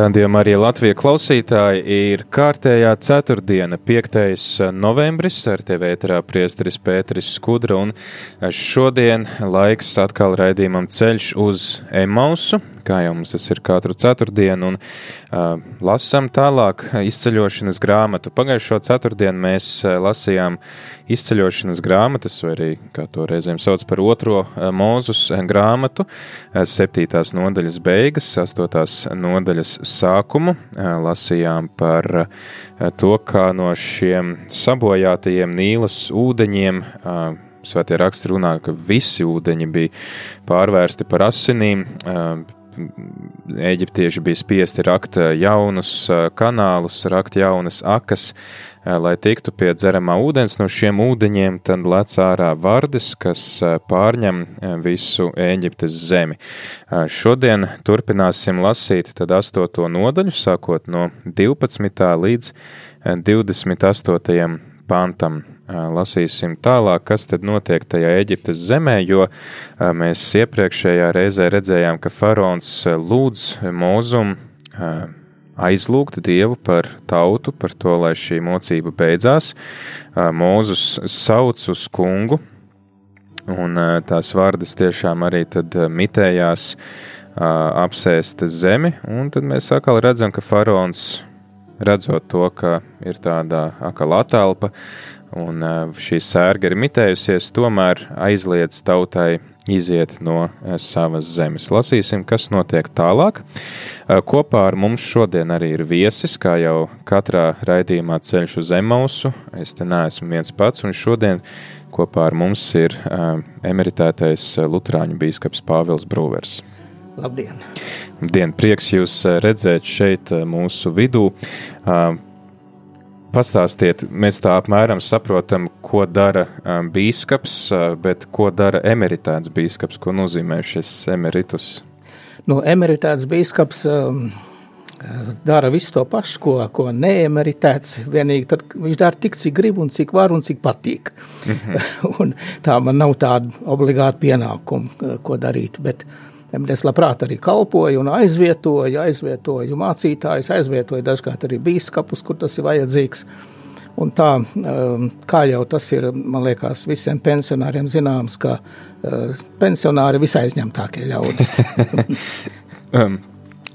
Radījumā arī Latvijas klausītāji ir kārtējā ceturtdiena, 5. novembris, ar tevi ēterā priesteris Pēteris Skudra, un šodien laiks atkal raidījumam ceļš uz Emausu, kā jau mums tas ir katru ceturtdienu, un uh, lasām tālāk izceļošanas grāmatu. Pagājušo ceturtdienu mēs lasījām izceļošanas grāmatas, vai arī, kā to reizēm sauc par otro mūzus grāmatu, septītās nodaļas beigas, astotās nodaļas sākumu. Lasījām par to, kā no šiem sabojātajiem Nīlas ūdeņiem Svētie raksti runā, ka visi ūdeņi bija pārvērsti par asinīm, Eģiptieši bija spiesti rakt jaunus kanālus, rakt jaunas akas, lai tiktu pie dzeramā ūdens. No šiem ūdeņiem tad lec ārā vardes, kas pārņem visu Eģiptes zemi. Šodien turpināsim lasīt tad astoto nodaļu, sākot no 12. līdz 28. pantam lasīsim tālāk, kas tad notiek tajā Eģiptes zemē, jo mēs iepriekšējā reizē redzējām, ka faraons lūdz mūzumu aizlūgt Dievu par tautu, par to, lai šī mocība beidzās. Mūzus sauc uz kungu, un tās vārdas tiešām arī tad mitējās apsēst zemi, un tad mēs atkal redzam, ka faraons redzot to, ka ir tāda akala telpa, un šī sērga ir mitējusies, tomēr aizliedz tautai iziet no savas zemes. Lasīsim, kas notiek tālāk. Kopā ar mums šodien arī ir viesis, kā jau katrā raidījumā ceļš uz Emausu. Es te neesmu viens pats, un šodien kopā ar mums ir emeritētais Lutāņu bīskaps Pāvils Brūvers. Labdien! Dien, prieks jūs redzēt šeit mūsu vidū. Pastāstiet, mēs tā apmēram saprotam, ko dara um, bīskaps, uh, bet ko dara emeritēts bīskaps, ko nozīmē šis emeritus? Nu, emeritēts bīskaps um, dara visu to pašu, ko, ko neemeritēts. Vienīgi tad viņš dara tik, cik grib un cik var un cik patīk. Mm -hmm. un tā man nav tāda obligāta pienākuma, ko darīt. Bet, uh, Es labprāt arī kalpoju un aizvietoju, aizvietoju mācītājus, aizvietoju dažkārt arī bīskapus, kur tas ir vajadzīgs. Un tā, um, kā jau tas ir, man liekas, visiem pensionāriem zināms, ka uh, pensionāri visaizņemtākie ļaudis. um.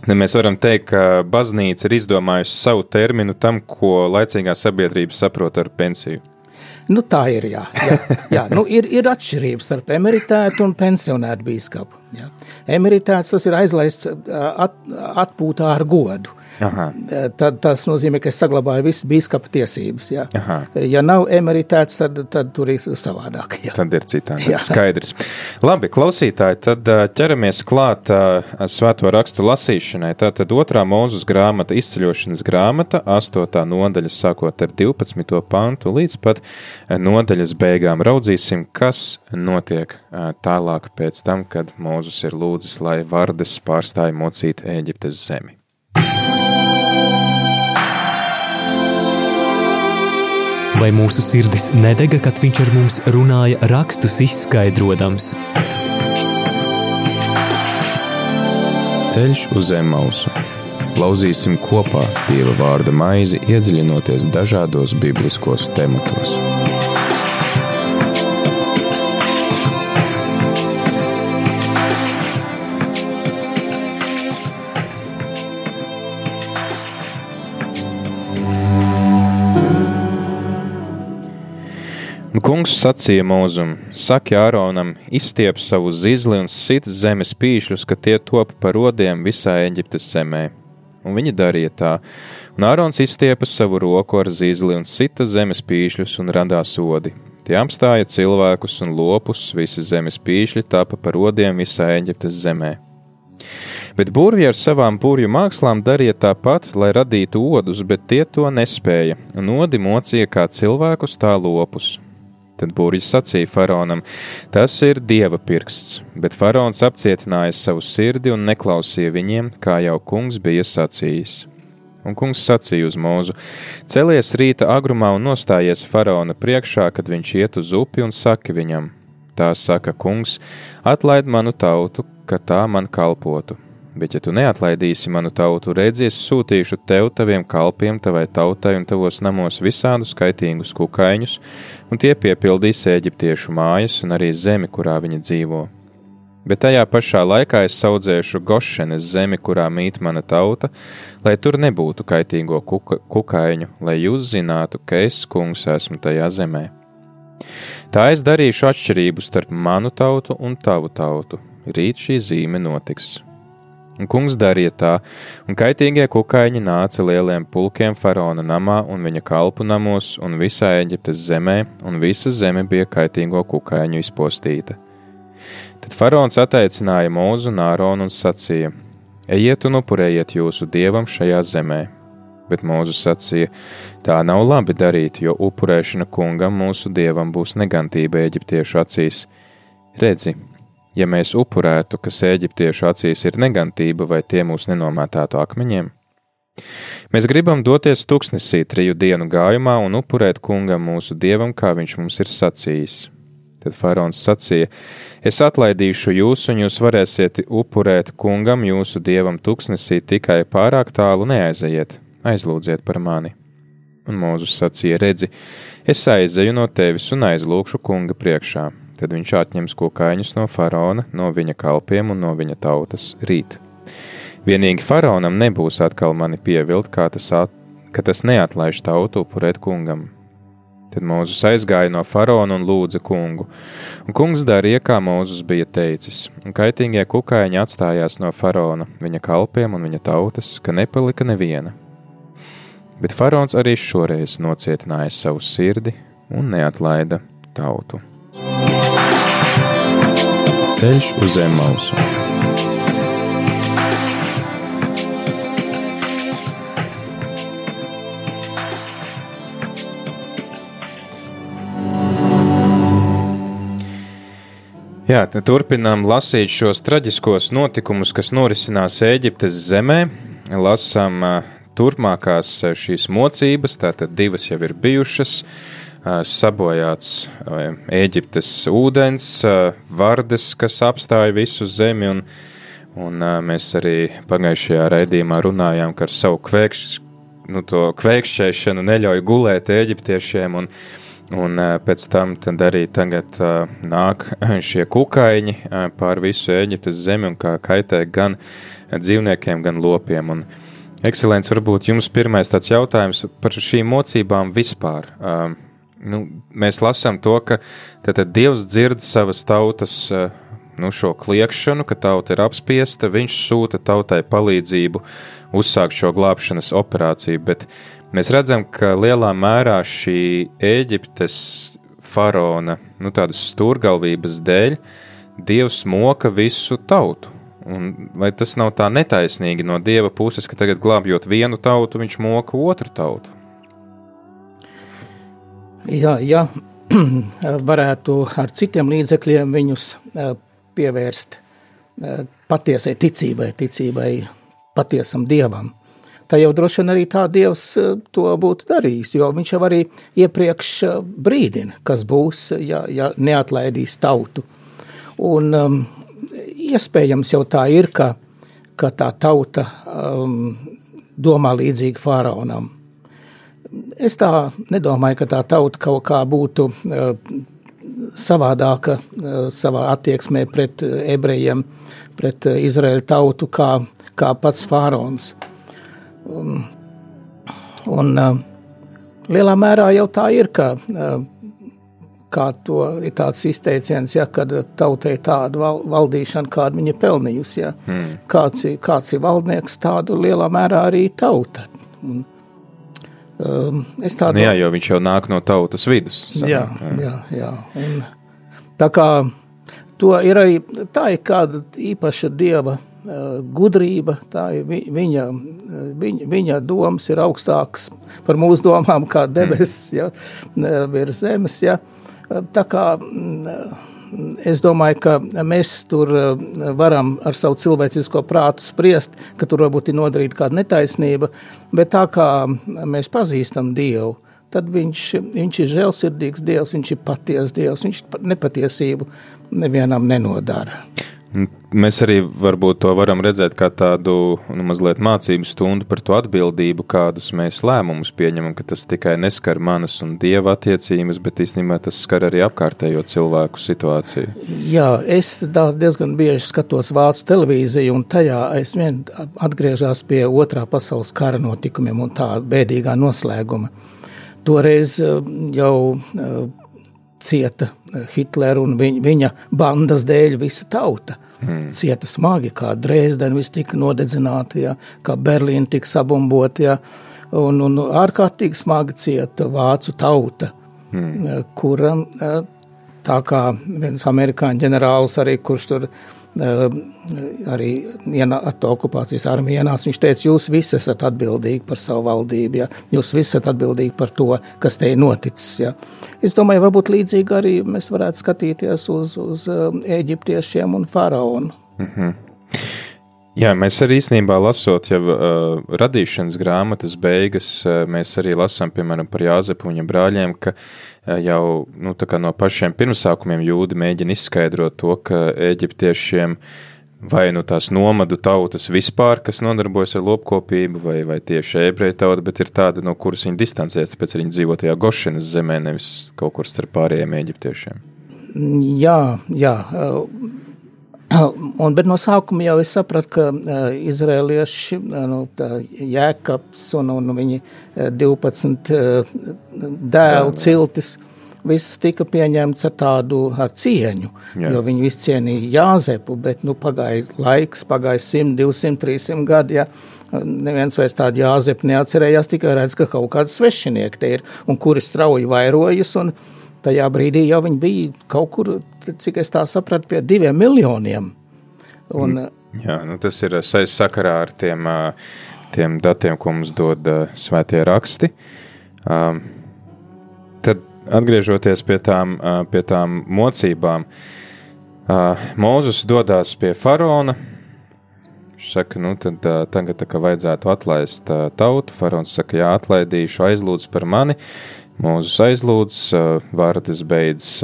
Mēs varam teikt, ka baznīca ir izdomājusi savu terminu tam, ko laicīgā sabiedrība saprot ar pensiju. Nu, tā ir. Jā, jā, jā. Nu, ir, ir atšķirības starp emeritētu un pensionētu biskupu. Emeritēts tas ir aizlaists at, atpūtā ar godu. Aha. Tad tas nozīmē, ka es saglabāju visas biskupa tiesības. Ja, Aha. ja nav emeritēts, tad, tad tur ir savādāk. Jā. Tad ir citādi. Skaidrs. Labi, klausītāji, tad ķeramies klāt svēto rakstu lasīšanai. Tātad otrā mūzus grāmata, izceļošanas grāmata, astotā nodaļa, sākot ar 12. pantu līdz pat nodaļas beigām. Raudzīsim, kas notiek tālāk pēc tam, kad Mūzus ir lūdzis, lai Vardes pārstāja mocīt Ēģiptes zemi. Vai mūsu sirdis nedega, kad viņš ar mums runāja, rakstus izskaidrojams? Ceļš uz zem mausu. Lauzīsim kopā Dieva vārda maizi, iedziļinoties dažādos bibliskos tematos. Kungs sacīja mūzum, saki Āronam, izstiep savu zizli un sit zemes pīšļus, ka tie top par rodiem visā Eģiptes zemē. Un viņi darīja tā, un Ārons izstiepa savu roku ar zizli un sita zemes pīšļus un radās odi. Tie apstāja cilvēkus un lopus, visi zemes pīšļi tapa par rodiem visā Eģiptes zemē. Bet burvji ar savām burvju mākslām darīja tāpat, lai radītu odus, bet tie to nespēja, un odi mocīja kā cilvēkus tā lopus. Tad burvis sacīja faraonam: Tas ir dieva pirksts, bet faraons apcietināja savu sirdi un neklausīja viņiem, kā jau kungs bija sacījis. Un kungs sacīja uz mūzu: Celies rīta agrumā un nostājies faraona priekšā, kad viņš iet uz upi un saki viņam: Tā saka kungs, atlaid manu tautu, ka tā man kalpotu. Bet, ja tu neatlaidīsi manu tautu, redzies, sūtīšu tev, taviem kalpiem, tavai tautai un tavos namos visādus skaitīgus kukaiņus, un tie piepildīs eģiptiešu mājas un arī zemi, kurā viņi dzīvo bet tajā pašā laikā es audzēšu Gošenes zemi, kurā mīt mana tauta, lai tur nebūtu kaitīgo kuka, kukaiņu, lai jūs zinātu, ka es, kungs, esmu tajā zemē. Tā es darīšu atšķirību starp manu tautu un tavu tautu. Rīt šī zīme notiks. Un kungs darīja tā, un kaitīgie kukaiņi nāca lieliem pulkiem faraona namā un viņa kalpu namos un visā Eģiptes zemē, un visa zeme bija kaitīgo kukaiņu izpostīta. Tad faraons attaicināja mūzu un āronu un sacīja: Ejiet un upurējiet jūsu dievam šajā zemē. Bet Mūzis sacīja: Tā nav labi darīt, jo upurēšana kungam mūsu dievam būs negantība eģiptiešu acīs. Redzi, ja mēs upurētu, kas eģiptiešu acīs ir negantība, vai tie mūs nenomētātu akmeņiem? Mēs gribam doties tuksnesī triju dienu gājumā un upurēt kungam mūsu dievam, kā viņš mums ir sacījis. Tad faraons sacīja: Es atlaidīšu jūs, un jūs varēsiet upurēt kungam, jūsu dievam, tuksnesī tikai pārāk tālu neaiziet, aizlūdziet par mani. Un Mūzus sacīja: Redzi, es aizeju no tevis un aizlūkšu kunga priekšā. Tad viņš atņems kokaiņus no faraona, no viņa kalpiem un no viņa tautas rīt. Vienīgi faraonam nebūs atkal mani pievilt, kā tas, at, ka tas neatlaiž tautu upurēt kungam, Tad Mūzes aizgāja no faraona un lūdza kungu. Un kungs darīja, kā Mūzes bija teicis, un kaitīgie kukaiņi atstājās no faraona, viņa kalpiem un viņa tautas, ka nepalika neviena. Bet faraons arī šoreiz nocietināja savu sirdi un neatlaida tautu. Ceļš uz zem mausu. Jā, turpinām lasīt šos traģiskos notikumus, kas norisinās Eģiptes zemē. Lasām turpmākās šīs mocības, tātad divas jau ir bijušas. Sabojāts Eģiptes ūdens, vardes, kas apstāja visu zemi, un, un mēs arī pagājušajā raidījumā runājām, ka ar savu kvēkš, nu, kvēkšķēšanu neļauj gulēt eģiptiešiem. Un, Un pēc tam arī tagad nāk šie kukaiņi pār visu Eģiptes zemi un kā kaitē gan dzīvniekiem, gan lopiem. Un, Ekscelents, varbūt jums pirmais tāds jautājums par šīm mocībām vispār. Nu, mēs lasām to, ka tad, Dievs dzird savas tautas nu, šo kliekšanu, ka tauta ir apspiesta, viņš sūta tautai palīdzību uzsākt šo glābšanas operāciju, bet Mēs redzam, ka lielā mērā šī Eģiptes faraona nu, stūrgalvības dēļ Dievs moka visu tautu. Un vai tas nav tā netaisnīgi no Dieva puses, ka tagad glābjot vienu tautu, viņš moka otru tautu? Jā, jā. varētu ar citiem līdzekļiem viņus eh, pievērst eh, patiesai ticībai, ticībai patiesam dievam tad jau droši vien arī tā Dievs eh, to būtu darījis, jo viņš jau arī iepriekš brīdina, kas būs, ja, ja neatlaidīs tautu. Un um, iespējams jau tā ir, ka, ka tā tauta um, domā līdzīgi faraonam. Es tā nedomāju, ka tā tauta kaut kā būtu uh, savādāka uh, savā attieksmē pret ebrejiem, pret Izraēlu tautu, kā, kā pats faraons. Uh, Un, un lielā mērā jau tā ir, ka kā to ir tāds izteiciens, ja, kad tautai tāda val, valdīšana, kādu viņa pelnījusi, ja. Hmm. kāds, kāds ir valdnieks, tādu lielā mērā arī tauta. Un, es tādu... Nu jā, jo viņš jau nāk no tautas vidus. Sam, jā, jā, jā. Un, tā kā to ir arī, tā ir kāda īpaša dieva gudrība, tā ir viņa, viņa, viņa domas ir augstākas par mūsu domām kā debesis, ja, virs zemes, ja. Tā kā es domāju, ka mēs tur varam ar savu cilvēcisko prātu spriest, ka tur varbūt ir nodarīta kāda netaisnība, bet tā kā mēs pazīstam Dievu, tad viņš, viņš ir žēlsirdīgs Dievs, viņš ir patiesa Dievs, viņš nepatiesību nevienam nenodara. Mēs arī varbūt to varam redzēt kā tādu nu, mazliet mācību stundu par to atbildību, kādus mēs lēmumus pieņemam, ka tas tikai neskar manas un dieva attiecības, bet īstenībā tas skar arī apkārtējo cilvēku situāciju. Jā, es diezgan bieži skatos vācu televīziju, un tajā es vien atgriežos pie otrā pasaules kara notikumiem un tā bēdīgā noslēguma. Toreiz eh, jau eh, cieta eh, Hitlera un viņa, bandas dēļ visa tauta. Hmm. Cieta smagi, kā Dresdena viss tika nodedzināta, ja, kā Berlīna tika sabumbota, ja, un, un ārkārtīgi smagi cieta vācu tauta, hmm. kura tā kā viens amerikāņu ģenerālis arī, kurš tur arī NATO okupācijas armija ienāca. Viņš teica, jūs visi esat atbildīgi par savu valdību, ja? jūs visi esat atbildīgi par to, kas te ir noticis. Ja? Es domāju, varbūt līdzīgi arī mēs varētu skatīties uz, uz eģiptiešiem un faraonu. Mm -hmm. Jā, mēs arī īstenībā lasot jau uh, radīšanas grāmatas beigas, uh, mēs arī lasām, piemēram, par Jāzepu un viņa brāļiem, ka uh, jau nu, no pašiem pirmsākumiem jūdi mēģina izskaidrot to, ka eģiptiešiem vai nu tās nomadu tautas vispār, kas nodarbojas ar lopkopību, vai, vai tieši ebreju tauta, bet ir tāda, no kuras viņi distancējas, tāpēc viņi dzīvo tajā Gošinas zemē, nevis kaut kur starp pārējiem eģiptiešiem. Jā, jā. Uh Un, bet no sākuma jau es sapratu, ka uh, izrēlieši, uh, nu, jēkabs un, un viņi uh, 12 uh, dēlu ciltis, visas tika pieņemts ar tādu ar cieņu, Jā. jo viņi visi cienīja Jāzepu, bet nu, pagāja laiks, pagāja 100, 200, 300 gadi, ja, neviens vairs tādu Jāzepu neatcerējās, tikai redz, ka kaut kāds svešinieki te ir, un kuri strauji vairojas, un, uh, tajā brīdī jau viņi bija kaut kur, cik es tā sapratu, pie diviem miljoniem. Un, mm, Jā, nu tas ir saistīts ar tiem, tiem datiem, ko mums dod svētie raksti. Tad atgriežoties pie tām, pie tām mocībām, Mūzus dodas pie faraona. Viņš saka, nu tad tagad tā kā vajadzētu atlaist tautu. Faraons saka, jā, atlaidīšu, aizlūdz par mani. Mūzus aizlūdz, vārtas beidz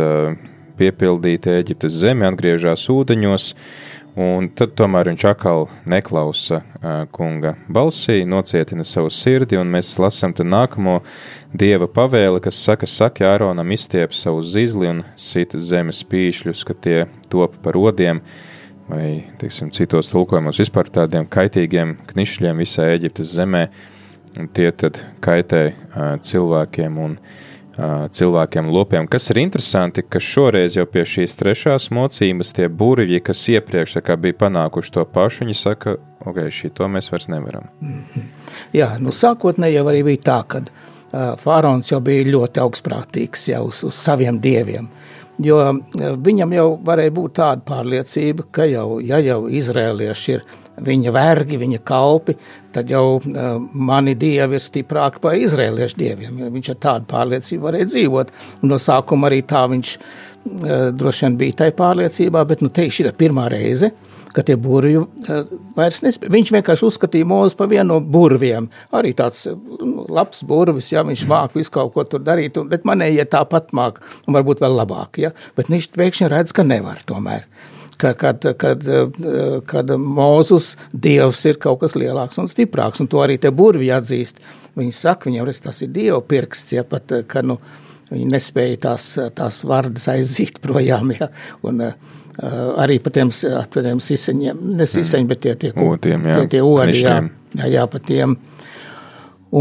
piepildīt Eģiptes zemi, atgriežas ūdeņos, un tad tomēr viņš atkal neklausa kunga balsī, nocietina savu sirdi, un mēs lasām te nākamo dieva pavēli, kas saka, saka Āronam izstiep savu zizli un sita zemes pīšļus, ka tie top par odiem, vai, teiksim, citos tulkojumos vispār tādiem kaitīgiem knišļiem visā Eģiptes zemē, Tie tad kaitē cilvēkiem un cilvēkiem lopiem. Kas ir interesanti, ka šoreiz jau pie šīs trešās mocības tie burvji, kas iepriekš bija panākuši to pašu, viņi saka, ok, šī to mēs vairs nevaram. Mm -hmm. Jā, nu sākotnēji jau arī bija tā, ka uh, faraons jau bija ļoti augstprātīgs jau uz, uz saviem dieviem. Jo viņam jau varēja būt tāda pārliecība, ka jau, ja jau izrēlieši ir viņa vergi, viņa kalpi, tad jau uh, mani dievi ir stiprāki par izrēliešu dieviem. Viņš ar tādu pārliecību varēja dzīvot. Un no sākuma arī tā viņš uh, droši vien bija tajā pārliecībā, bet nu, te šī ir pirmā reize. Ka tie burvji uh, vairs nespēja. Viņš vienkārši uzskatīja mūzu par vienu no burviem. Arī tāds nu, labs burvis, ja viņš māca visu kaut ko tur darīt, un, bet manējie tāpat māca, un varbūt vēl labāk. Ja? Bet viņš pēkšņi redz, ka nevar tomēr. Uh, ka, kad, kad, kad Mūzus dievs ir kaut kas lielāks un stiprāks, un to arī te burvi atzīst. Viņi saka, viņam redz, tas ir dievu pirksts, ja pat, ka, nu, viņi nespēja tās, tās vardas aizzīt projām, ja, un uh, arī par tiem, tiem siseņiem, ne siseņi, bet tie, tie, Otiem, jā. tie, tie odi, jā, jā, jā, par tiem.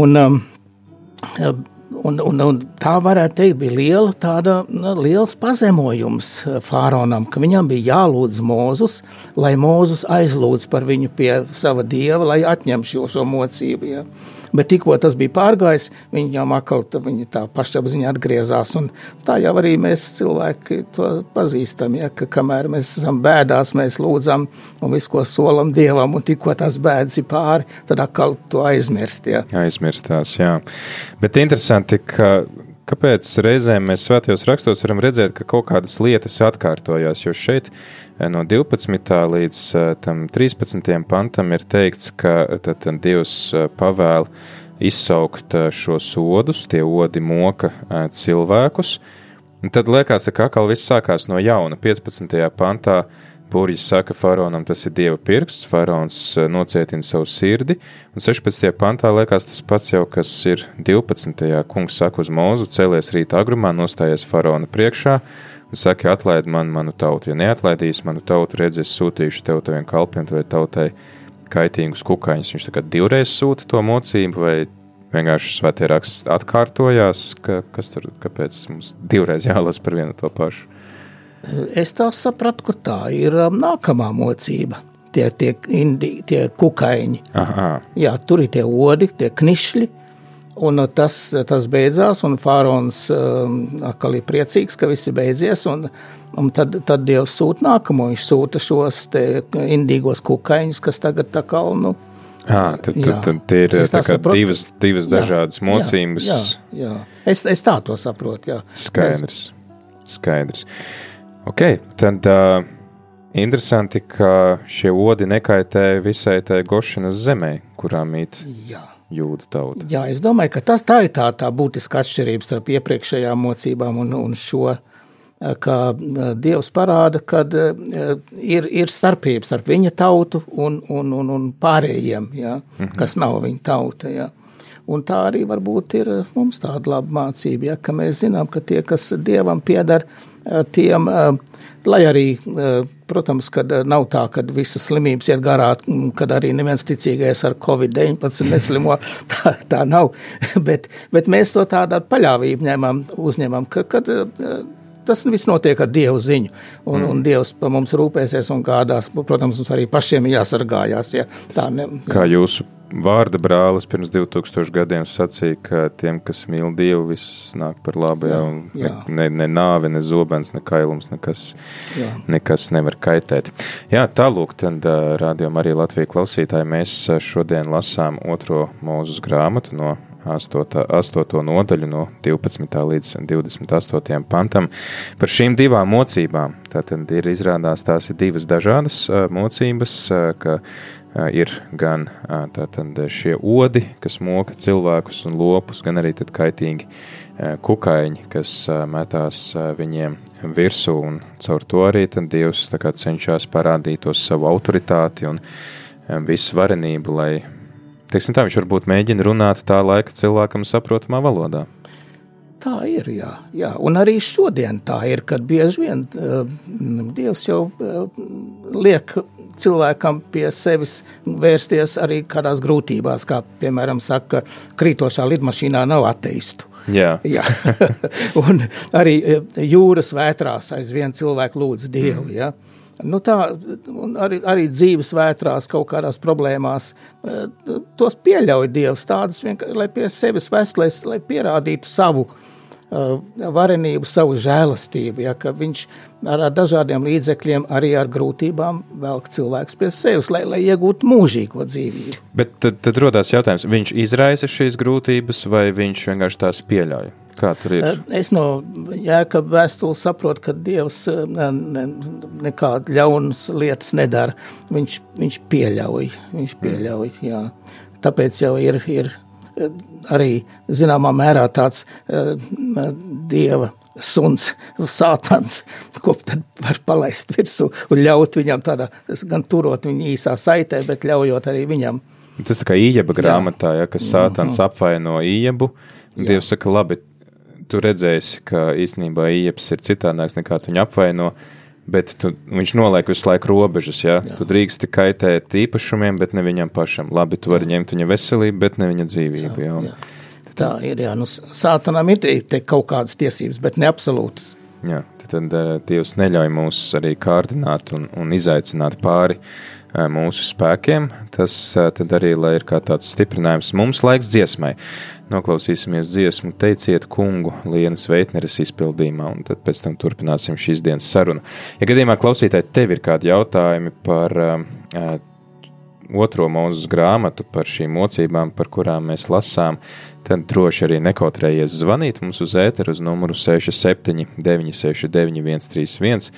Un, um, Un, un, un tā varētu teikt, bija liela, tāda, nu, liels pazemojums eh, fāronam, ka viņam bija jālūdz Mūzus, lai Mūzus aizlūdz par viņu pie sava dieva, lai atņem šo, šo mocību. Ja. Bet tikko tas bija pārgājis, viņi jau atkal viņi tā pašapziņā atgriezās. Tā jau arī mēs cilvēki to pazīstam, ja, ka kamēr mēs esam bēdās, mēs lūdzam un visu, ko solam Dievam, un tikko tās bēdas ir pāri, tad atkal to aizmirst. Ja. Aizmirstās, jā. Bet interesanti, ka kāpēc reizēm mēs svētajos rakstos varam redzēt, ka kaut kādas lietas atkārtojās, jo šeit eh, no 12. līdz eh, tam 13. pantam ir teikts, ka tad, tad Dievs eh, pavēl izsaukt šos sodus, tie odi moka cilvēkus. Un tad liekas, ka atkal viss sākās no jauna. 15. pantā Pūriņš saka faraonam, tas ir dieva pirksts, faraons eh, nocietina savu sirdi, un 16. pantā liekas tas pats jau, kas ir 12. kungs saka uz mūzu, cēlies rīta agrumā, nostājies faraona priekšā, un saka, atlaid man manu tautu, ja neatlaidīs manu tautu, redzēs sūtīšu tev taviem kalpiem, vai tautai kaitīgus kukaiņus. Viņš tā kā divreiz sūta to mocību, vai vienkārši svētie raksts atkārtojās, ka, kas tur, kāpēc mums divreiz jālas par vienu to pašu. Es tā sapratu, ka tā ir um, nākamā mocība. Tie, tie, indi, tie kukaiņi. Aha. Jā, tur ir tie odi, tie knišļi. Un uh, tas, tas beidzās, un Fārons um, atkal ir priecīgs, ka viss ir beidzies. Un, un tad, tad Dievs sūta nākamo. Viņš sūta šos indīgos kukaiņus, kas tagad tā kā. Nu, À, tad, tad, tad tie ir divas, divas jā, dažādas mocības. Jā, jā, jā. Es, es tā to saprotu. Jā. Skaidrs. Skaidrs. Ok, tad uh, interesanti, ka šie odi nekaitē visai tai Gošanas zemē, kurā mīt Jā. jūda tauta. Jā, es domāju, ka tas, tā ir tā, tā būtiska atšķirība starp iepriekšējām mocībām un, un šo, ka Dievs parāda, ka ir, ir starpības starp viņa tautu un, un, un, un pārējiem, ja, mm -hmm. kas nav viņa tauta. Ja. Un tā arī varbūt ir mums tāda laba mācība, ja, ka mēs zinām, ka tie, kas Dievam piedara, tiem, eh, lai arī, eh, protams, kad nav tā, ka visas slimības iet garā, mm, kad arī neviens ticīgais ar Covid-19 neslimo, tā, tā nav, bet, bet mēs to tādu paļāvību ņemam, uzņemam, ka, kad tas viss notiek ar Dievu ziņu, un, mm. un Dievs par mums rūpēsies un gādās, protams, mums arī pašiem jāsargājās, ja tā ne. Kā jūsu vārda brālis pirms 2000 gadiem sacīja, ka tiem, kas mīl Dievu, viss nāk par labu. Jā, jā. Ne, ne nāve, ne zobens, ne kailums, nekas, jā. nekas nevar kaitēt. Jā, tālūk, tad rādījumā arī Latvijas klausītāji mēs šodien lasām otro mūzus grāmatu no 8, 8 nodaļu no 12. līdz 28. pantam par šīm divām mocībām. Tātad ir izrādās tās ir divas dažādas mocības, ka ir gan tātad šie odi, kas moka cilvēkus un lopus, gan arī kaitīgi kukaiņi, kas metās viņiem virsū, un caur to arī Dievs cenšas parādīt to savu autoritāti un visvarenību, lai, teiksim tā, viņš varbūt mēģina runāt tā laika cilvēkam saprotamā valodā. Tā ir, jā, jā. Un arī šodien tā ir, kad bieži vien uh, Dievs jau uh, liek cilvēkam pie sevis vērsties arī kādās grūtībās, kā piemēram saka, krītošā lidmašīnā nav ateistu. Jā. Jā. un arī e, jūras vētrās aizvien cilvēku lūdz Dievu. Mm. Ja? Nu tā, arī, arī dzīves vētrās, kaut kādās problēmās, e, tos pieļauj Dievs, tādus vienkārši, lai pie sevis vest, lai, lai pierādītu savu uh, varenību, savu žēlastību, ja, viņš ar, ar dažādiem līdzekļiem, arī ar grūtībām velk cilvēks pie sevis, lai, lai iegūtu mūžīgo dzīvību. Bet tad, tad rodās jautājums, viņš izraisa šīs grūtības vai viņš vienkārši tās pieļauj? Kā tur ir? Uh, es no Jēkab vēstules saprotu, ka Dievs uh, ne, nekādu ļaunas lietas nedara. Viņš, viņš pieļauj, viņš pieļauj, jā. Tāpēc jau ir, ir arī zināmā mērā tāds dieva suns, sātans, ko tad var palaist virsū un ļaut viņam tādā, gan turot viņu īsā saitē, bet ļaujot arī viņam. Tas tā kā ījeba grāmatā, ja, kas sātans mm apvaino ījebu, un Dievs saka, labi, tu redzēsi, ka īstenībā ījebs ir citādāks nekā tu viņu apvaino, uh, Bet tu, viņš noliek visu laiku robežas. Ja? Jā. Tu drīksti kaitēt īpašumiem, bet ne viņam pašam. Labi, tu vari ņemt viņa veselību, bet ne viņa dzīvību. Jā, jā. Tā ir. Jā. Nu, sātanam ir te kaut kādas tiesības, bet ne absolūtas. Jā, tad Dievs neļauj mūs arī kārdināt un, un izaicināt pāri mūsu spēkiem. Tas tad arī ir kā tāds stiprinājums mums laiks dziesmai. Noklausīsimies dziesmu, teiciet kungu Lienas Veitneres izpildījumā, un tad pēc tam turpināsim šīs dienas sarunu. Ja gadījumā klausītāji tev ir kādi jautājumi par uh, otro mūzes grāmatu, par šīm mocībām, par kurām mēs lasām, tad droši arī nekautrējies zvanīt mums uz ēteru uz numuru 67 969 131,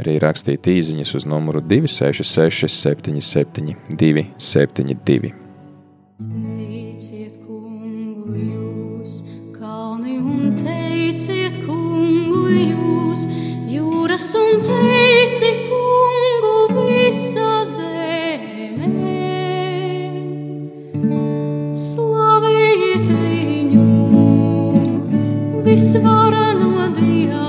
arī rakstīt īziņas uz numuru 266 77 272. jūras un teici kungu visa zeme. Slavējiet viņu, visvarano Dievu,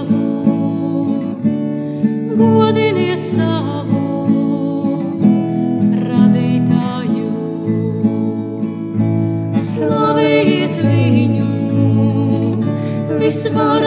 godiniet savu. Slavējiet viņu, visvarano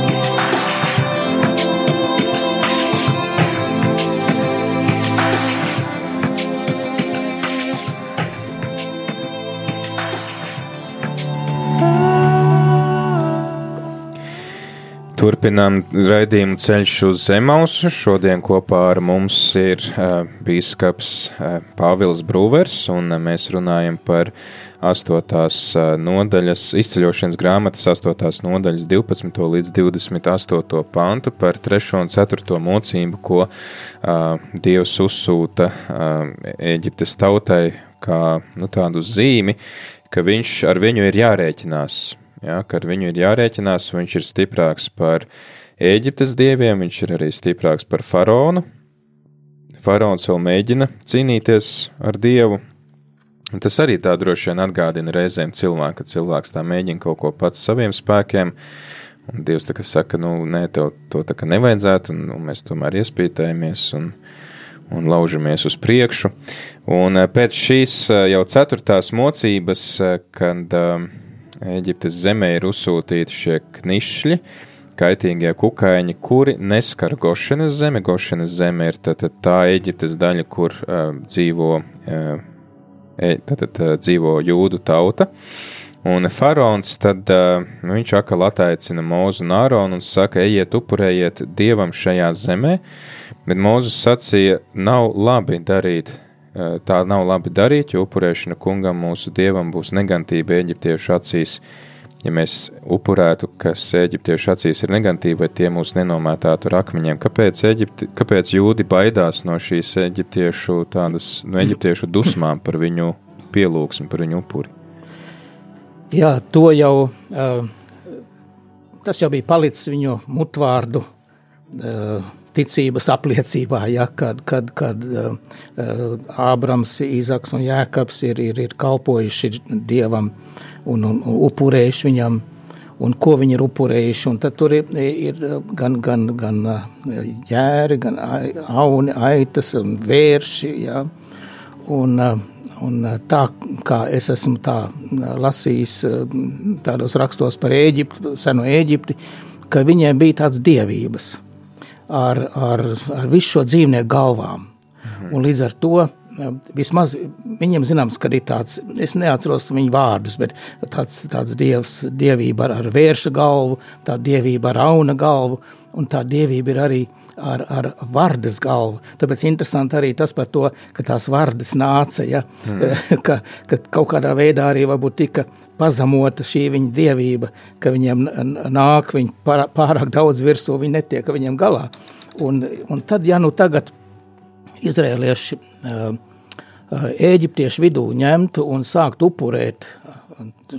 Turpinām raidījumu ceļš uz Zemausu. Šodien kopā ar mums ir uh, bīskaps uh, Pāvils Brūvers, un uh, mēs runājam par 8. Uh, nodaļas, izceļošanas grāmatas 8. nodaļas 12. līdz 28. pantu par 3. un 4. mocību, ko uh, Dievs uzsūta uh, Eģiptes tautai kā nu, tādu zīmi, ka viņš ar viņu ir jārēķinās ja, ka ar viņu ir jārēķinās, viņš ir stiprāks par Ēģiptes dieviem, viņš ir arī stiprāks par faraonu. Faraons vēl mēģina cīnīties ar dievu. Un tas arī tā droši vien atgādina reizēm cilvēku, ka cilvēks tā mēģina kaut ko pats saviem spēkiem, un dievs tā kā saka, nu, nē, tev to tā kā nevajadzētu, un, un mēs tomēr iespītējamies, un, un laužamies uz priekšu. Un eh, pēc šīs eh, jau ceturtās mocības, eh, kad Eģiptes zemē ir uzsūtīti šie knišļi, kaitīgie kukaiņi, kuri neskar Gošenes zemi. Gošenes zeme ir tā, tā, tā Eģiptes daļa, kur uh, dzīvo, uh, tātad, uh, dzīvo jūdu tauta. Un faraons tad nu, viņš atkal attaicina Mūzu un Āronu un saka, ejiet, upurējiet dievam šajā zemē, bet Mūzus sacīja, nav labi darīt. Tā nav labi darīt, jo upurēšana kungam mūsu dievam būs negantība eģiptiešu acīs. Ja mēs upurētu, kas eģiptiešu acīs ir negantība, vai tie mūs nenomētātu ar akmeņiem, kāpēc, Eģipti, kāpēc jūdi baidās no šīs eģiptiešu, tādas, no eģiptiešu dusmām par viņu pielūgsmu, par viņu upuri? Jā, to jau, tas jau bija palicis viņu mutvārdu ticības apliecībā, ja, kad, kad, kad uh, Ābrams, Īzaks un Jēkabs ir, ir, ir kalpojuši Dievam un, un, un upurējuši viņam, un ko viņi ir upurējuši. Tad tur ir, ir gan, gan, gan uh, jēri, gan auni, aitas un vērši, ja, un, uh, un uh, tā kā es esmu tā lasījis tādos rakstos par Ēģipti, seno Ēģipti, ka viņiem bija tāds dievības ar, ar, ar visu šo dzīvnieku galvām. Un līdz ar to eh, vismaz viņiem zināms, ka ir tāds, es neatceros viņu vārdus, bet tāds, tāds dievs, dievība ar, ar vērša galvu, tā dievība ar auna galvu, un tā dievība ir arī ar, ar vardas galvu. Tāpēc interesanti arī tas par to, ka tās vardas nāca, ja, mm. ka, ka kaut kādā veidā arī varbūt tika pazemota šī viņa dievība, ka viņiem nāk, pār- pārāk daudz virsū, viņi netiek viņiem galā. Un, un tad, ja nu tagad izrēlieši uh, uh, Ēģiptiešu vidū ņemtu un sāktu upurēt uh,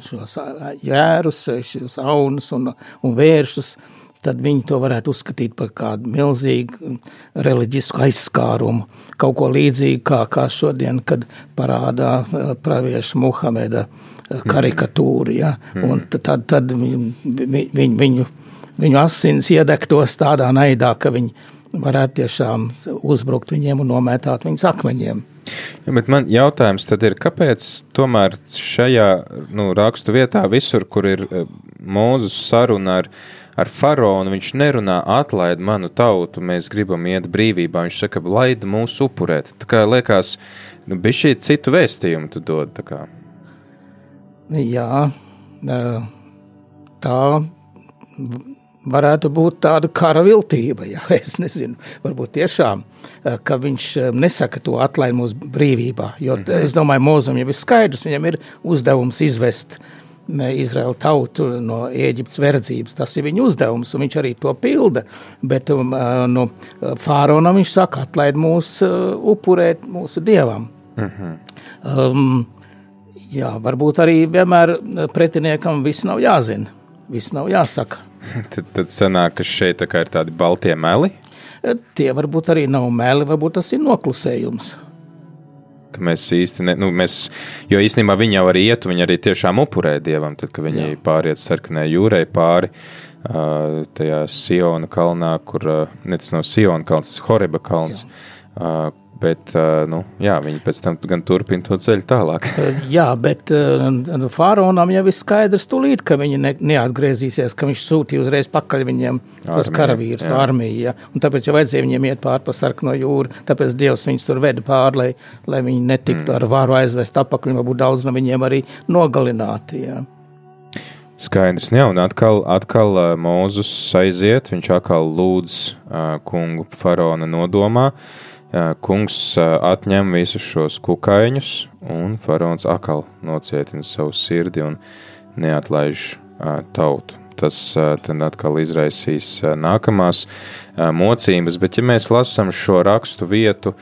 šos uh, jērus, šos aunus un, un vēršus, tad viņi to varētu uzskatīt par kādu milzīgu reliģisku aizskārumu. Kaut ko līdzīgu kā, kā šodien, kad parādā uh, pravieša Muhameda uh, karikatūra. Ja? Un t- tad, tad viņu, viņu, viņu, viņu asins iedegtos tādā naidā, ka viņi varētu tiešām uzbrukt viņiem un nomētāt viņus akmeņiem. Ja, bet man jautājums tad ir, kāpēc tomēr šajā nu, rakstu vietā, visur, kur ir eh, Mūzes saruna ar, ar faraonu, viņš nerunā atlaid manu tautu, mēs gribam iet brīvībā, viņš saka, laid mūs upurēt. Tā kā liekas, nu, bija šī citu vēstījumu tu dod, tā kā. Jā, tā varētu būt tāda kara viltība. Jā, es nezinu, varbūt tiešām, ka viņš nesaka to atlaid mūsu brīvībā. Jo mm -hmm. es domāju, Mozum jau ir skaidrs, viņam ir uzdevums izvest ne, Izraēlu tautu no Ēģiptes verdzības. Tas ir viņa uzdevums, un viņš arī to pilda. Bet um, ā, no Fāronam viņš saka, atlaid mūs ā, upurēt mūsu dievam. Mm -hmm. um, Jā, varbūt arī vienmēr pretiniekam viss nav jāzina, viss nav jāsaka. Tad, tad sanāk, ka šeit tā ir tādi baltie meli, Tie varbūt arī nav meli, varbūt tas ir noklusējums. Ka mēs īsti, ne, nu, mēs, jo īstenībā viņi jau arī iet, viņi arī tiešām upurē dievam, tad, kad viņi Jā. pāriet sarkanai jūrai pāri, uh, tajā Siona kalnā, kur, uh, ne tas nav Siona kalns, tas ir Horeba kalns, uh, bet, nu, jā, viņi pēc tam gan turpina to ceļu tālāk. Jā, bet faraonam jau ir skaidrs tūlīt, ka viņi ne, neatgriezīsies, ka viņš sūtīja uzreiz pakaļ viņiem tos karavīrus, armiju. Ja? Un tāpēc jau vajadzēja viņiem iet pāri pa sarkano jūru, tāpēc Dievs viņus tur veda pāri, lai, lai viņi netiktu mm. ar varu aizvest apakaļ, un varbūt daudz no viņiem arī nogalināti. Ja? Skaidrs, jā, un atkal, atkal Mūzus aiziet, viņš atkal lūdz uh, kungu faraona nodomā. Uh, kungs atņem visus šos kukaiņus, un faraons atkal nocietina savu sirdi un neatlaiž tautu. Tas tad atkal izraisīs nākamās mocības, bet ja mēs lasām šo rakstu vietu,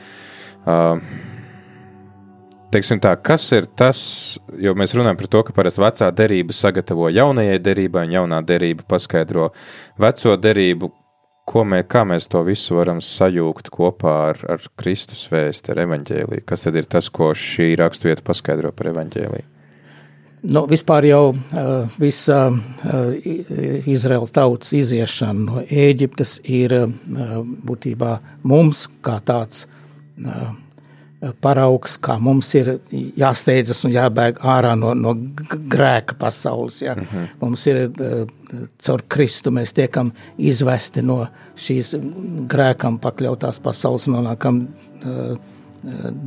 Teiksim tā, kas ir tas, jo mēs runājam par to, ka parasti vecā derība sagatavo jaunajai derībai, un jaunā derība paskaidro veco derību, ko mē, kā mēs to visu varam sajūgt kopā ar, ar Kristus vēstu, ar evaņģēliju. Kas tad ir tas, ko šī raksturvieta paskaidro par evaņģēliju? Nu, vispār jau uh, visa uh, Izraēla tautas iziešana no Ēģiptes ir uh, būtībā mums kā tāds uh, paraugs, kā mums ir jāsteidzas un jābēg ārā no, no grēka pasaules. Ja? Mm -hmm. Mums ir uh, caur Kristu mēs tiekam izvesti no šīs grēkam pakļautās pasaules nonākam uh,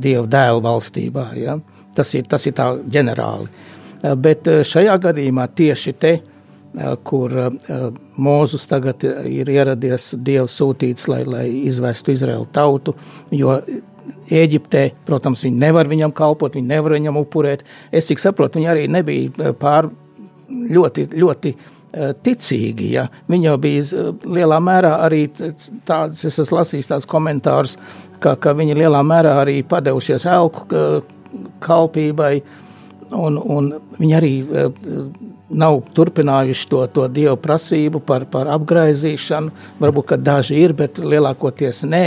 Dieva dēla valstībā. Ja? Tas, ir, tas ir tā ģenerāli. Uh, Bet uh, šajā gadījumā tieši te, uh, kur uh, Mūzus tagad ir ieradies Dieva sūtīts, lai, lai izvestu Izraēlu tautu, jo Ēģiptē, protams, viņi nevar viņam kalpot, viņi nevar viņam upurēt. Es cik saprotu, viņi arī nebija eh, pār ļoti, ļoti eh, ticīgi. Ja. Viņi jau bija z- lielā mērā arī tāds, es esmu lasījis tādus komentārus, ka, ka viņi lielā mērā arī padevušies elku eh, kalpībai, un, un viņi arī eh, nav turpinājuši to, to dievu prasību par, par apgraizīšanu. Varbūt, ka daži ir, bet lielākoties nē.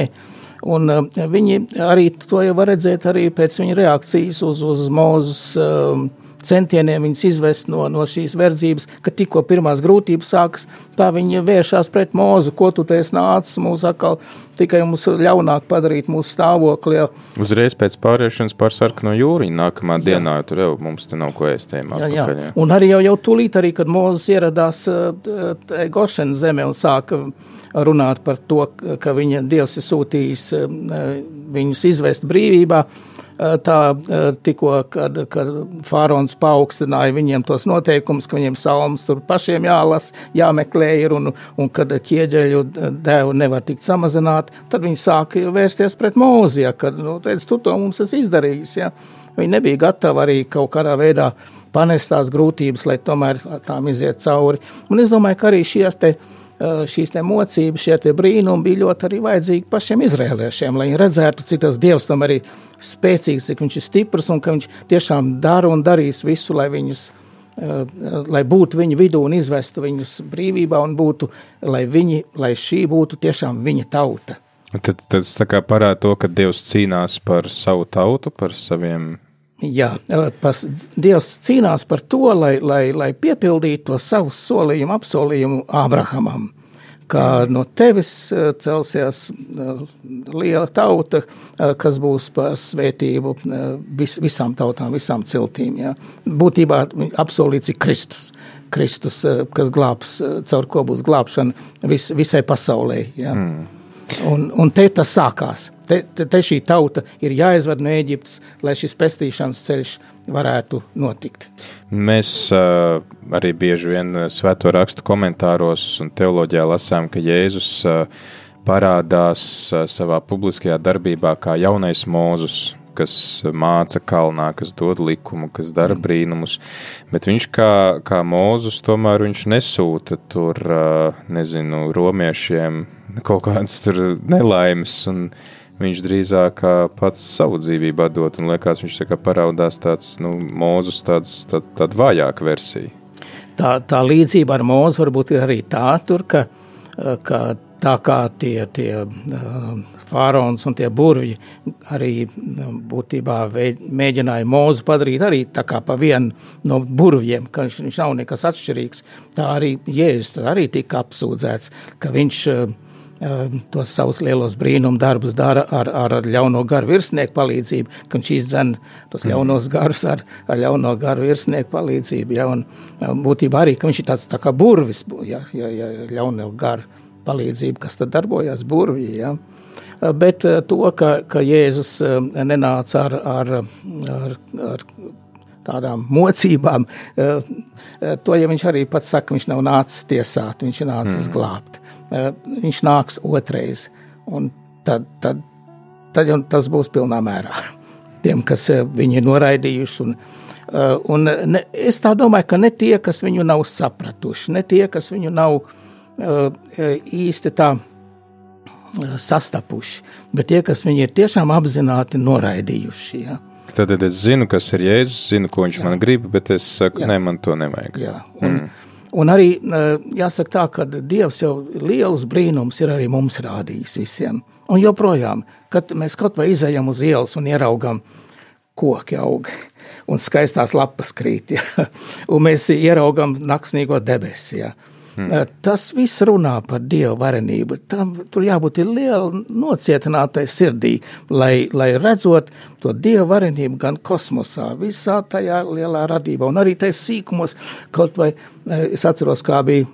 Un uh, viņi arī to jau var redzēt arī pēc viņa reakcijas uz, uz mūzus uh, centieniem viņus izvest no, no šīs verdzības, ka tikko pirmās grūtības sākas, tā viņi vēršās pret mūzu, ko tu esi nācis mūs atkal tikai mums ļaunāk padarīt mūsu stāvokli. Ja. Uzreiz pēc pāriešanas pār sarkano jūriņu nākamā dienā, jo tur jau mums te nav ko ēstējumā. Jā, jā. Un arī jau, jau tūlīt, arī, kad Mozus ieradās uh, Gošenas zemē un sāka runāt par to, ka viņa dievs ir sūtījis uh, viņus izvest brīvībā, tā uh, tikko, kad, kad Fārons paaugstināja viņiem tos noteikumus, ka viņiem salmas tur pašiem jālas, jāmeklē ir un, un kad ķieģeļu devu nevar tikt samazināt, tad viņi sāka vērsties pret Mozu, ja, kad, nu, teic, tu to mums esi izdarījis, ja. Viņi nebija gatavi arī kaut kādā veidā panest tās grūtības, lai tomēr tām iziet cauri. Un es domāju, ka arī šies te, šīs te mocības, šie brīnumi bija ļoti arī vajadzīgi pašiem izrēliešiem, lai viņi redzētu, cik tas Dievs tam arī spēcīgs, cik viņš ir stiprs un ka viņš tiešām dara un darīs visu, lai viņus uh, lai būtu viņu vidū un izvestu viņus brīvībā un būtu, lai, viņi, lai šī būtu tiešām viņa tauta. Tad, tad tas parāda to, ka Dievs cīnās par savu tautu, par saviem. Jā, pas, Dievs cīnās par to, lai, lai, lai piepildītu to savu solījumu, apsolījumu Ābrahamam. Kā no tevis celsies liela tauta, kas būs par svētību vis, visām tautām, visām ciltīm. Jā. Būtībā apsolīts ir Kristus, Kristus, kas glābs, caur ko būs glābšana vis, visai pasaulē. Jā. Mm. Un, un te tas sākās. Te, te, te šī tauta ir jāizved no Eģiptes, lai šis pestīšanas ceļš varētu notikt. Mēs uh, arī bieži vien svēto rakstu komentāros un teoloģijā lasām, ka Jēzus uh, parādās uh, savā publiskajā darbībā kā jaunais mūzus, kas māca kalnā, kas dod likumu, kas dara brīnumus, bet viņš kā, kā mūzus tomēr viņš nesūta tur, nezinu, romiešiem kaut kādas nelaimes, un viņš drīzāk pats savu dzīvību atdot, un liekas, viņš tā kā paraudās tāds, nu, mūzus tāds, tā, tāda vājāka versija. Tā, tā līdzība ar mūzu varbūt ir arī tā, tur, ka, ka tā kā tie, tie faraons un tie burvji arī būtībā veid, mēģināja mūzu padarīt arī tā kā pa vienu no burvjiem, ka viņš, viņš nav nekas atšķirīgs, tā arī Jēzus arī tika apsūdzēts, ka viņš uh, tos savus lielos brīnumu darbus dara ar, ar, ar ļauno garu virsnieku palīdzību, ka viņš izdzen tos ļaunos garus ar, ar ļauno garu virsnieku palīdzību, ja, un būtībā arī, ka viņš ir tāds tā kā burvis, ja, ja, ja ļauno garu palīdzību, kas tad darbojās burvī, ja. Bet to, ka, ka Jēzus nenāca ar, ar, ar, ar tādām mocībām, to, ja viņš arī pats saka, viņš nav nācis tiesāt, viņš ir nācis mm. glābt. Viņš nāks otrais, tad, tad, tad jau tas būs pilnā mērā. Tiem, kas viņu ir noraidījuši, un, un ne, es tā domāju, ka ne tie, kas viņu nav sapratuši, ne tie, kas viņu nav īsti tā sastapuši, bet tie, kas viņu ir tiešām apzināti noraidījuši, ja. Tad, tad es zinu, kas ir Jēzus, zinu, ko viņš Jā. man grib, bet es saku, Jā. nē, man to nevajag. Jā, un, mm. Un arī jāsaka tā, ka Dievs jau lielus brīnums ir arī mums rādījis visiem. Un joprojām, kad mēs kaut vai izējam uz ielas un ieraugam koki aug un skaistās lapas krīt, ja, un mēs ieraugam naksnīgo debesi, ja, Mm. Tas viss runā par Dieva varenību. Tam, tur jābūt ir liela nocietinātai sirdī, lai, lai redzot to Dieva varenību gan kosmosā, visā tajā lielā radībā, un arī tajā sīkumos, kaut vai eh, es atceros, kā bija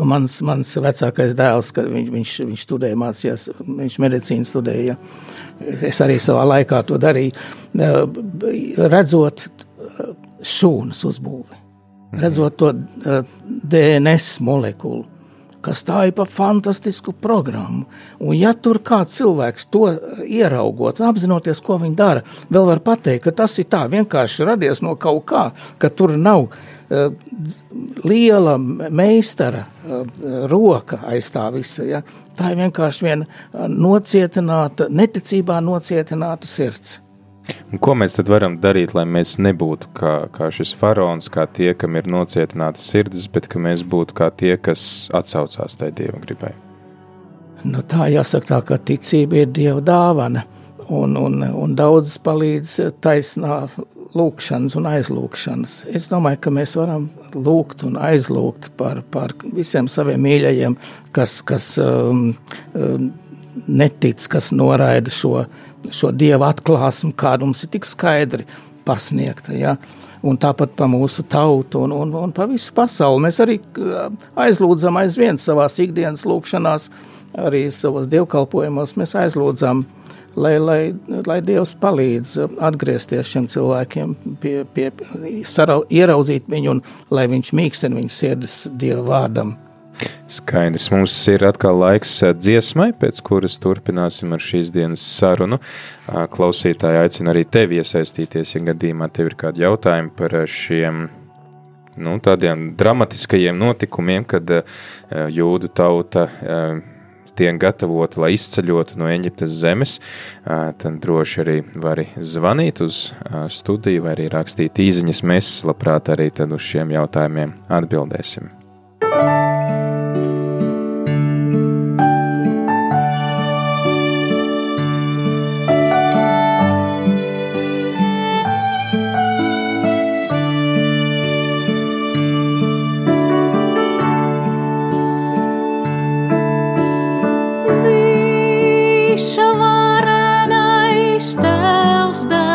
Mans, mans vecākais dēls, kad viņš, viņš, viņš studēja, mācījās, viņš medicīnu studēja. Es arī savā laikā to darīju. Redzot šūnas uzbūvi, redzot to DNS molekulu, kas tā ir pa fantastisku programmu. Un ja tur kāds cilvēks to ieraugot, apzinoties, ko viņi dara, vēl var pateikt, ka tas ir tā vienkārši radies no kaut kā, ka tur nav uh, liela meistara uh, roka aiz tā visa. Ja? Tā ir vienkārši viena nocietināta, neticībā nocietināta sirds. Un ko mēs tad varam darīt, lai mēs nebūtu kā, kā šis faraons, kā tie, kam ir nocietinātas sirdis, bet ka mēs būtu kā tie, kas atsaucās tai dieva gribai? Nu, tā jāsaka, tā, ka ticība ir dieva dāvana, un, un, un daudz palīdz taisnā lūkšanas un aizlūkšanas. Es domāju, ka mēs varam lūgt un aizlūgt par, par visiem saviem mīļajiem, kas, kas um, um, netic, kas noraida šo, šo dievu atklāsmu, kāda mums ir tik skaidri pasniegta. Ja? Un tāpat par mūsu tautu un, un, un pa visu pasauli. Mēs arī aizlūdzam aizvien savās ikdienas lūkšanās, arī savos dievkalpojumos mēs aizlūdzam, lai, lai, lai Dievs palīdz atgriezties šiem cilvēkiem, pie, pie, sarau, ieraudzīt viņu un lai viņš mīkstina viņu sirdis Dieva vārdam. Skaidrs, mums ir atkal laiks dziesmai, pēc kuras turpināsim ar šīs dienas sarunu. Klausītāji aicina arī tevi iesaistīties, ja gadījumā tev ir kādi jautājumi par šiem nu, tādiem dramatiskajiem notikumiem, kad jūdu tauta tiek gatavota, lai izceļotu no Eģiptes zemes, tad droši arī vari zvanīt uz studiju vai arī rakstīt īziņas. Mēs labprāt arī uz šiem jautājumiem atbildēsim. Visa tēls, dēls,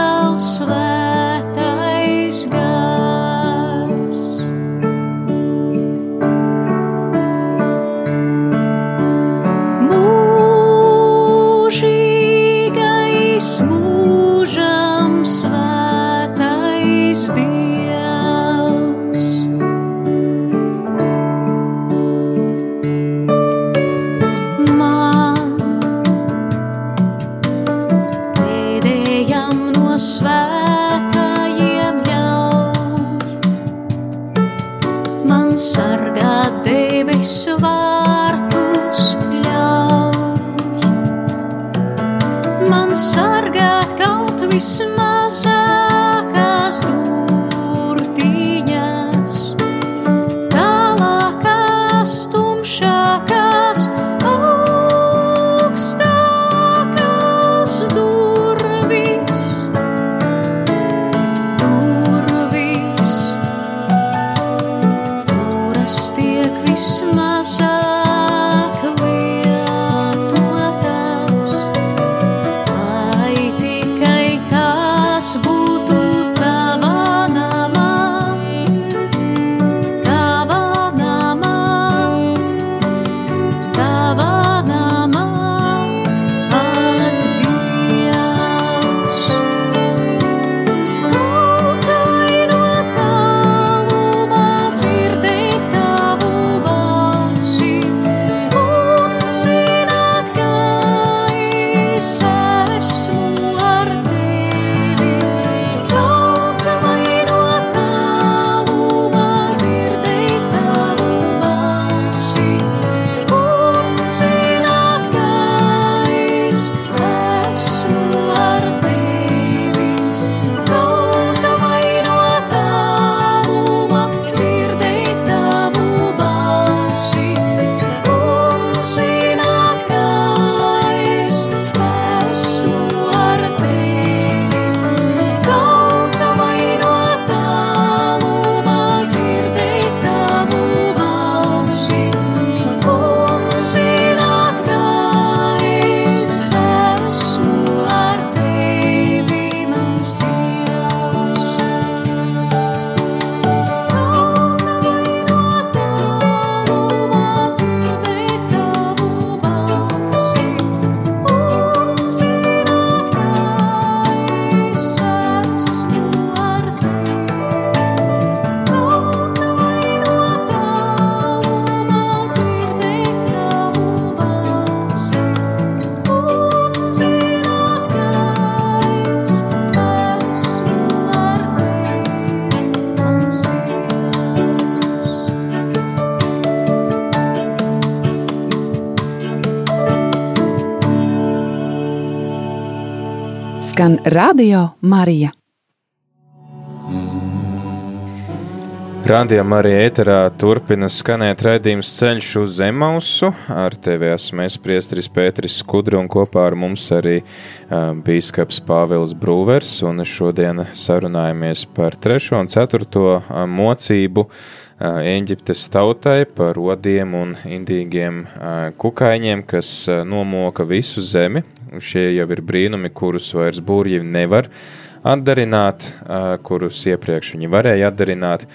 skan Radio Marija. Rādījumā arī ēterā turpina skanēt raidījums ceļš uz Zemausu. Ar tevi esmu es, priesteris Pēteris Skudri, un kopā ar mums arī uh, bīskaps Pāvils Brūvers, un šodien sarunājamies par trešo un ceturto uh, mocību uh, Eģiptes tautai par rodiem un indīgiem kukaiņiem, kas nomoka visu zemi. Šie jau ir brīnumi, kurus vairs būrji nevar atdarināt, kurus iepriekš viņi varēja atdarināt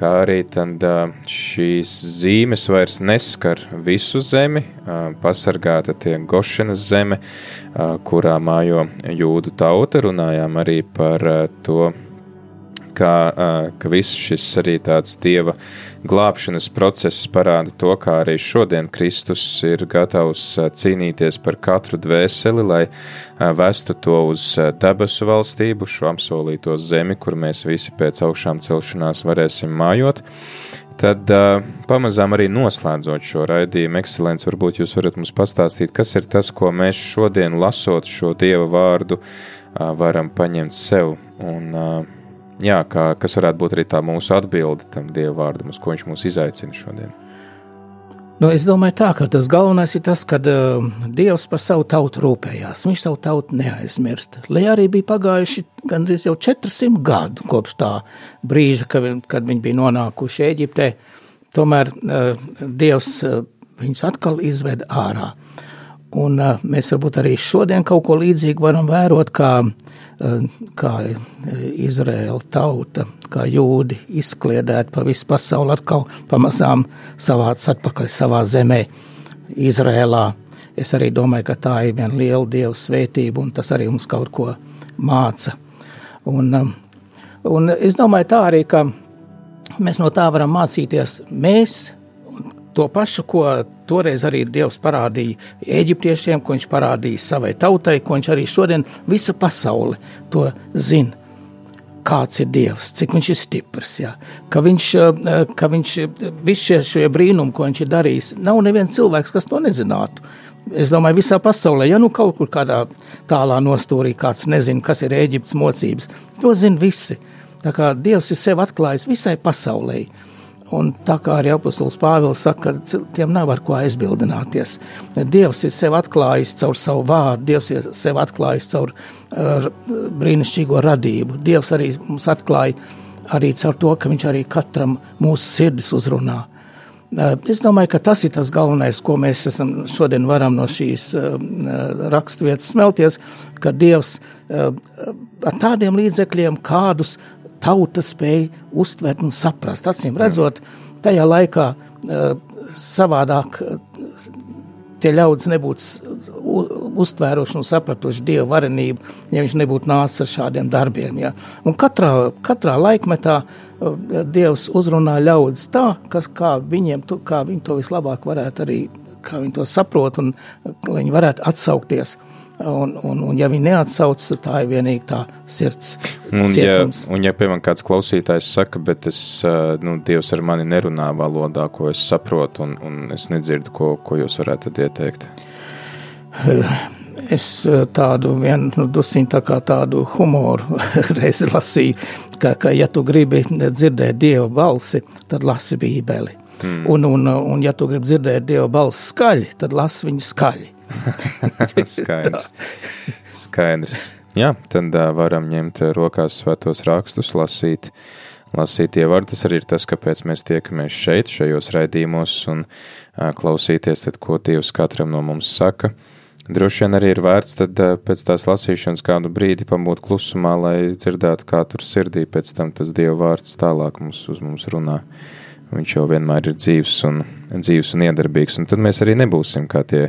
kā arī tad, šīs zīmes vairs neskar visu zemi, pasargāta tiek Gošenas zeme, kurā mājo jūdu tauta. Runājām arī par to, kā, ka viss šis arī tāds dieva glābšanas process parāda to, kā arī šodien Kristus ir gatavs cīnīties par katru dvēseli, lai vestu to uz debesu valstību, šo apsolīto zemi, kur mēs visi pēc augšām celšanās varēsim mājot. Tad uh, pamazām arī noslēdzot šo raidījumu, ekscelents, varbūt jūs varat mums pastāstīt, kas ir tas, ko mēs šodien lasot šo Dieva vārdu, uh, varam paņemt sev un uh, jā, kā, kas varētu būt arī tā mūsu atbilde tam Dieva vārdam, uz ko viņš mūs izaicina šodien. Nu, es domāju, tā, ka tas galvenais ir tas, ka uh, Dievs par savu tautu rūpējās. Viņš savu tautu neaizmirst. Lai arī bija pagājuši gandrīz jau 400 gadu kopš tā brīža, kad, kad viņi bija nonākuši Eģiptē, tomēr uh, Dievs uh, viņus atkal izveda ārā. Un uh, mēs varbūt arī šodien kaut ko līdzīgu varam vērot, kā Eh, kā eh, Izraēla tauta, kā jūdi izkliedēti pa visu pasauli, atkal pamazām savāc atpakaļ savā zemē, Izrēlā. Es arī domāju, ka tā ir viena liela Dieva svētība, un tas arī mums kaut ko māca. Un, eh, un es domāju tā arī, ka mēs no tā varam mācīties. Mēs to pašu, ko toreiz arī Dievs parādīja eģiptiešiem, ko viņš parādīja savai tautai, ko viņš arī šodien visa pasaule to zina. Kāds ir Dievs, cik viņš ir stiprs, jā. ka viņš, eh, ka viņš visi šie, brīnumi, ko viņš ir darījis, nav neviens cilvēks, kas to nezinātu. Es domāju, visā pasaulē, ja nu kaut kur kādā tālā nostūrī kāds nezina, kas ir Eģiptes mocības, to zina visi. Tā kā Dievs ir sev atklājis visai pasaulē. Un tā kā arī apustulis Pāvils saka, ka tiem nav ar ko aizbildināties. Dievs ir sev atklājis caur savu vārdu, Dievs ir sev atklājis caur uh, brīnišķīgo radību. Dievs arī mums atklāja arī caur to, ka viņš arī katram mūsu sirdis uzrunā. Uh, es domāju, ka tas ir tas galvenais, ko mēs šodien varam no šīs uh, raksturvietas smelties, ka Dievs uh, ar tādiem līdzekļiem, kādus tauta spēja uztvert un saprast. Acīm redzot, tajā laikā uh, savādāk uh, tie ļaudis nebūtu uztvēruši un sapratuši dievu varenību, ja viņš nebūtu nācis ar šādiem darbiem. Ja. Un katrā, katrā laikmetā uh, dievs uzrunā ļaudis tā, kas, kā, viņiem, kā viņi to vislabāk varētu arī, kā viņi to saprot un lai viņi varētu atsaukties. Un, un, un ja viņi neatsauc, tad tā ir vienīgi tā sirds un, cietums. Ja, un ja, piemēram, kāds klausītājs saka, bet es, nu, Dievs ar mani nerunā valodā, ko es saprotu, un, un es nedzirdu, ko, ko jūs varētu tad ieteikt? Es tādu vienu, nu, dusiņu tā kā tādu humoru reizi lasīju, ka, ka ja tu gribi dzirdēt Dieva balsi, tad lasi bībeli. Hmm. Un, un, un ja tu gribi dzirdēt Dieva balsi skaļi, tad lasi viņu skaļi. Skaidrs. Skaidrs. Jā, tad uh, varam ņemt rokās svētos rakstus, lasīt, lasīt ievārdu. Tas arī ir tas, kāpēc mēs tiekamies šeit, šajos raidījumos un uh, klausīties, tad, ko Dievs katram no mums saka. Droši vien arī ir vērts tad uh, pēc tās lasīšanas kādu brīdi pabūt klusumā, lai dzirdētu, kā tur sirdī pēc tam tas Dieva vārds tālāk mums uz mums runā. Viņš jau vienmēr ir dzīvs un, dzīvs un iedarbīgs, un tad mēs arī nebūsim kā tie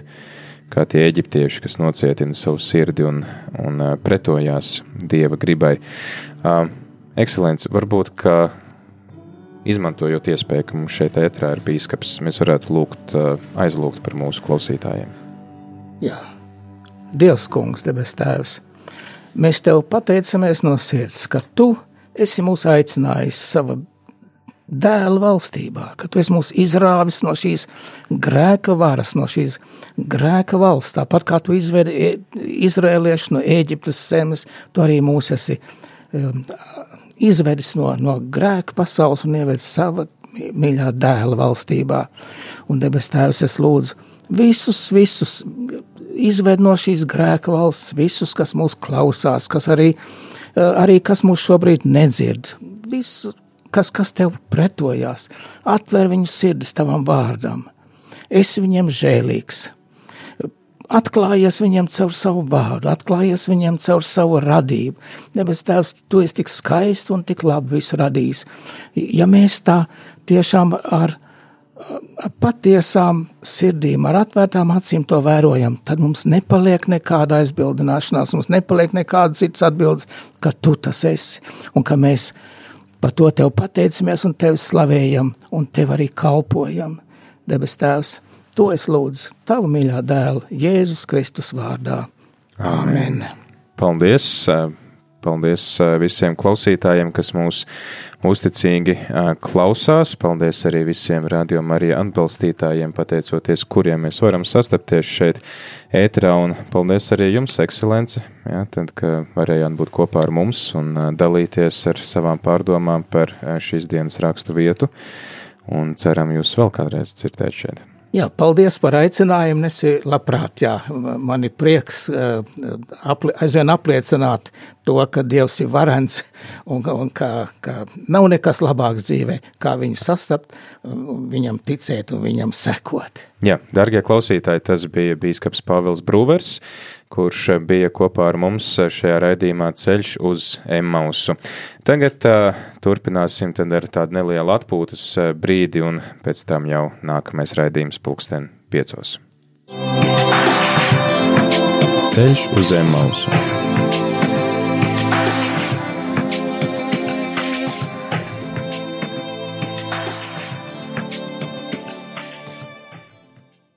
kā tie eģiptieši, kas nocietina savu sirdi un, un pretojās dieva gribai. Uh, ekscelents, varbūt, ka izmantojot iespēju, ka mums šeit ētrā ir bīskaps, mēs varētu lūgt, aizlūgt par mūsu klausītājiem. Jā, Dievs, kungs, debes tēvs, mēs tev pateicamies no sirds, ka tu esi mūs aicinājis sava dēla valstībā, ka tu esi mūs izrāvis no šīs grēka varas, no šīs grēka valsts, tāpat kā tu izvedi e, izrēlieši no Ēģiptes zemes, tu arī mūs esi um, izvedis no, no grēka pasaules un ievedis sava mīļā dēla valstībā. Un debes tēvs es lūdzu visus, visus izved no šīs grēka valsts, visus, kas mūs klausās, kas arī, arī kas mūs šobrīd nedzird, visus kas, kas tev pretojās, atver viņu sirdis tavam vārdam. Esi viņiem žēlīgs. Atklājies viņiem caur savu vārdu, atklājies viņiem caur savu radību. Debes Tēvs, tu esi tik skaists un tik labi visu radījis. Ja mēs tā tiešām ar, patiesām sirdīm, ar atvērtām acīm to vērojam, tad mums nepaliek nekāda aizbildināšanās, mums nepaliek nekādas citas atbildes, ka tu tas esi un ka mēs esam Par to tev pateicamies un tevi slavējam un tev arī kalpojam. Debes Tēvs, to es lūdzu tavu mīļā dēla Jēzus Kristus vārdā. Amen. Paldies! Paldies visiem klausītājiem, kas mūs uzticīgi klausās. Paldies arī visiem rādījuma arī atbalstītājiem, pateicoties, kuriem mēs varam sastapties šeit ēterā. Un paldies arī jums, ekscelence, ja, tad, ka varējāt būt kopā ar mums un dalīties ar savām pārdomām par šīs dienas rakstu vietu. Un ceram jūs vēl kādreiz dzirdēt šeit. Jā, paldies par aicinājumu. Es labprāt, jā, man ir prieks uh, apli, aizvien apliecināt to, ka Dievs ir varens un, un ka, ka nav nekas labāks dzīvē, kā viņu sastapt, viņam ticēt un viņam sekot. Jā, dargie klausītāji, tas bija bīskaps Pāvils Brūvers, kurš bija kopā ar mums šajā raidījumā ceļš uz Emmausu. Tagad uh, turpināsim tad ar tādu nelielu atpūtas brīdi un pēc tam jau nākamais raidījums pulksten piecos. Ceļš uz Emmausu.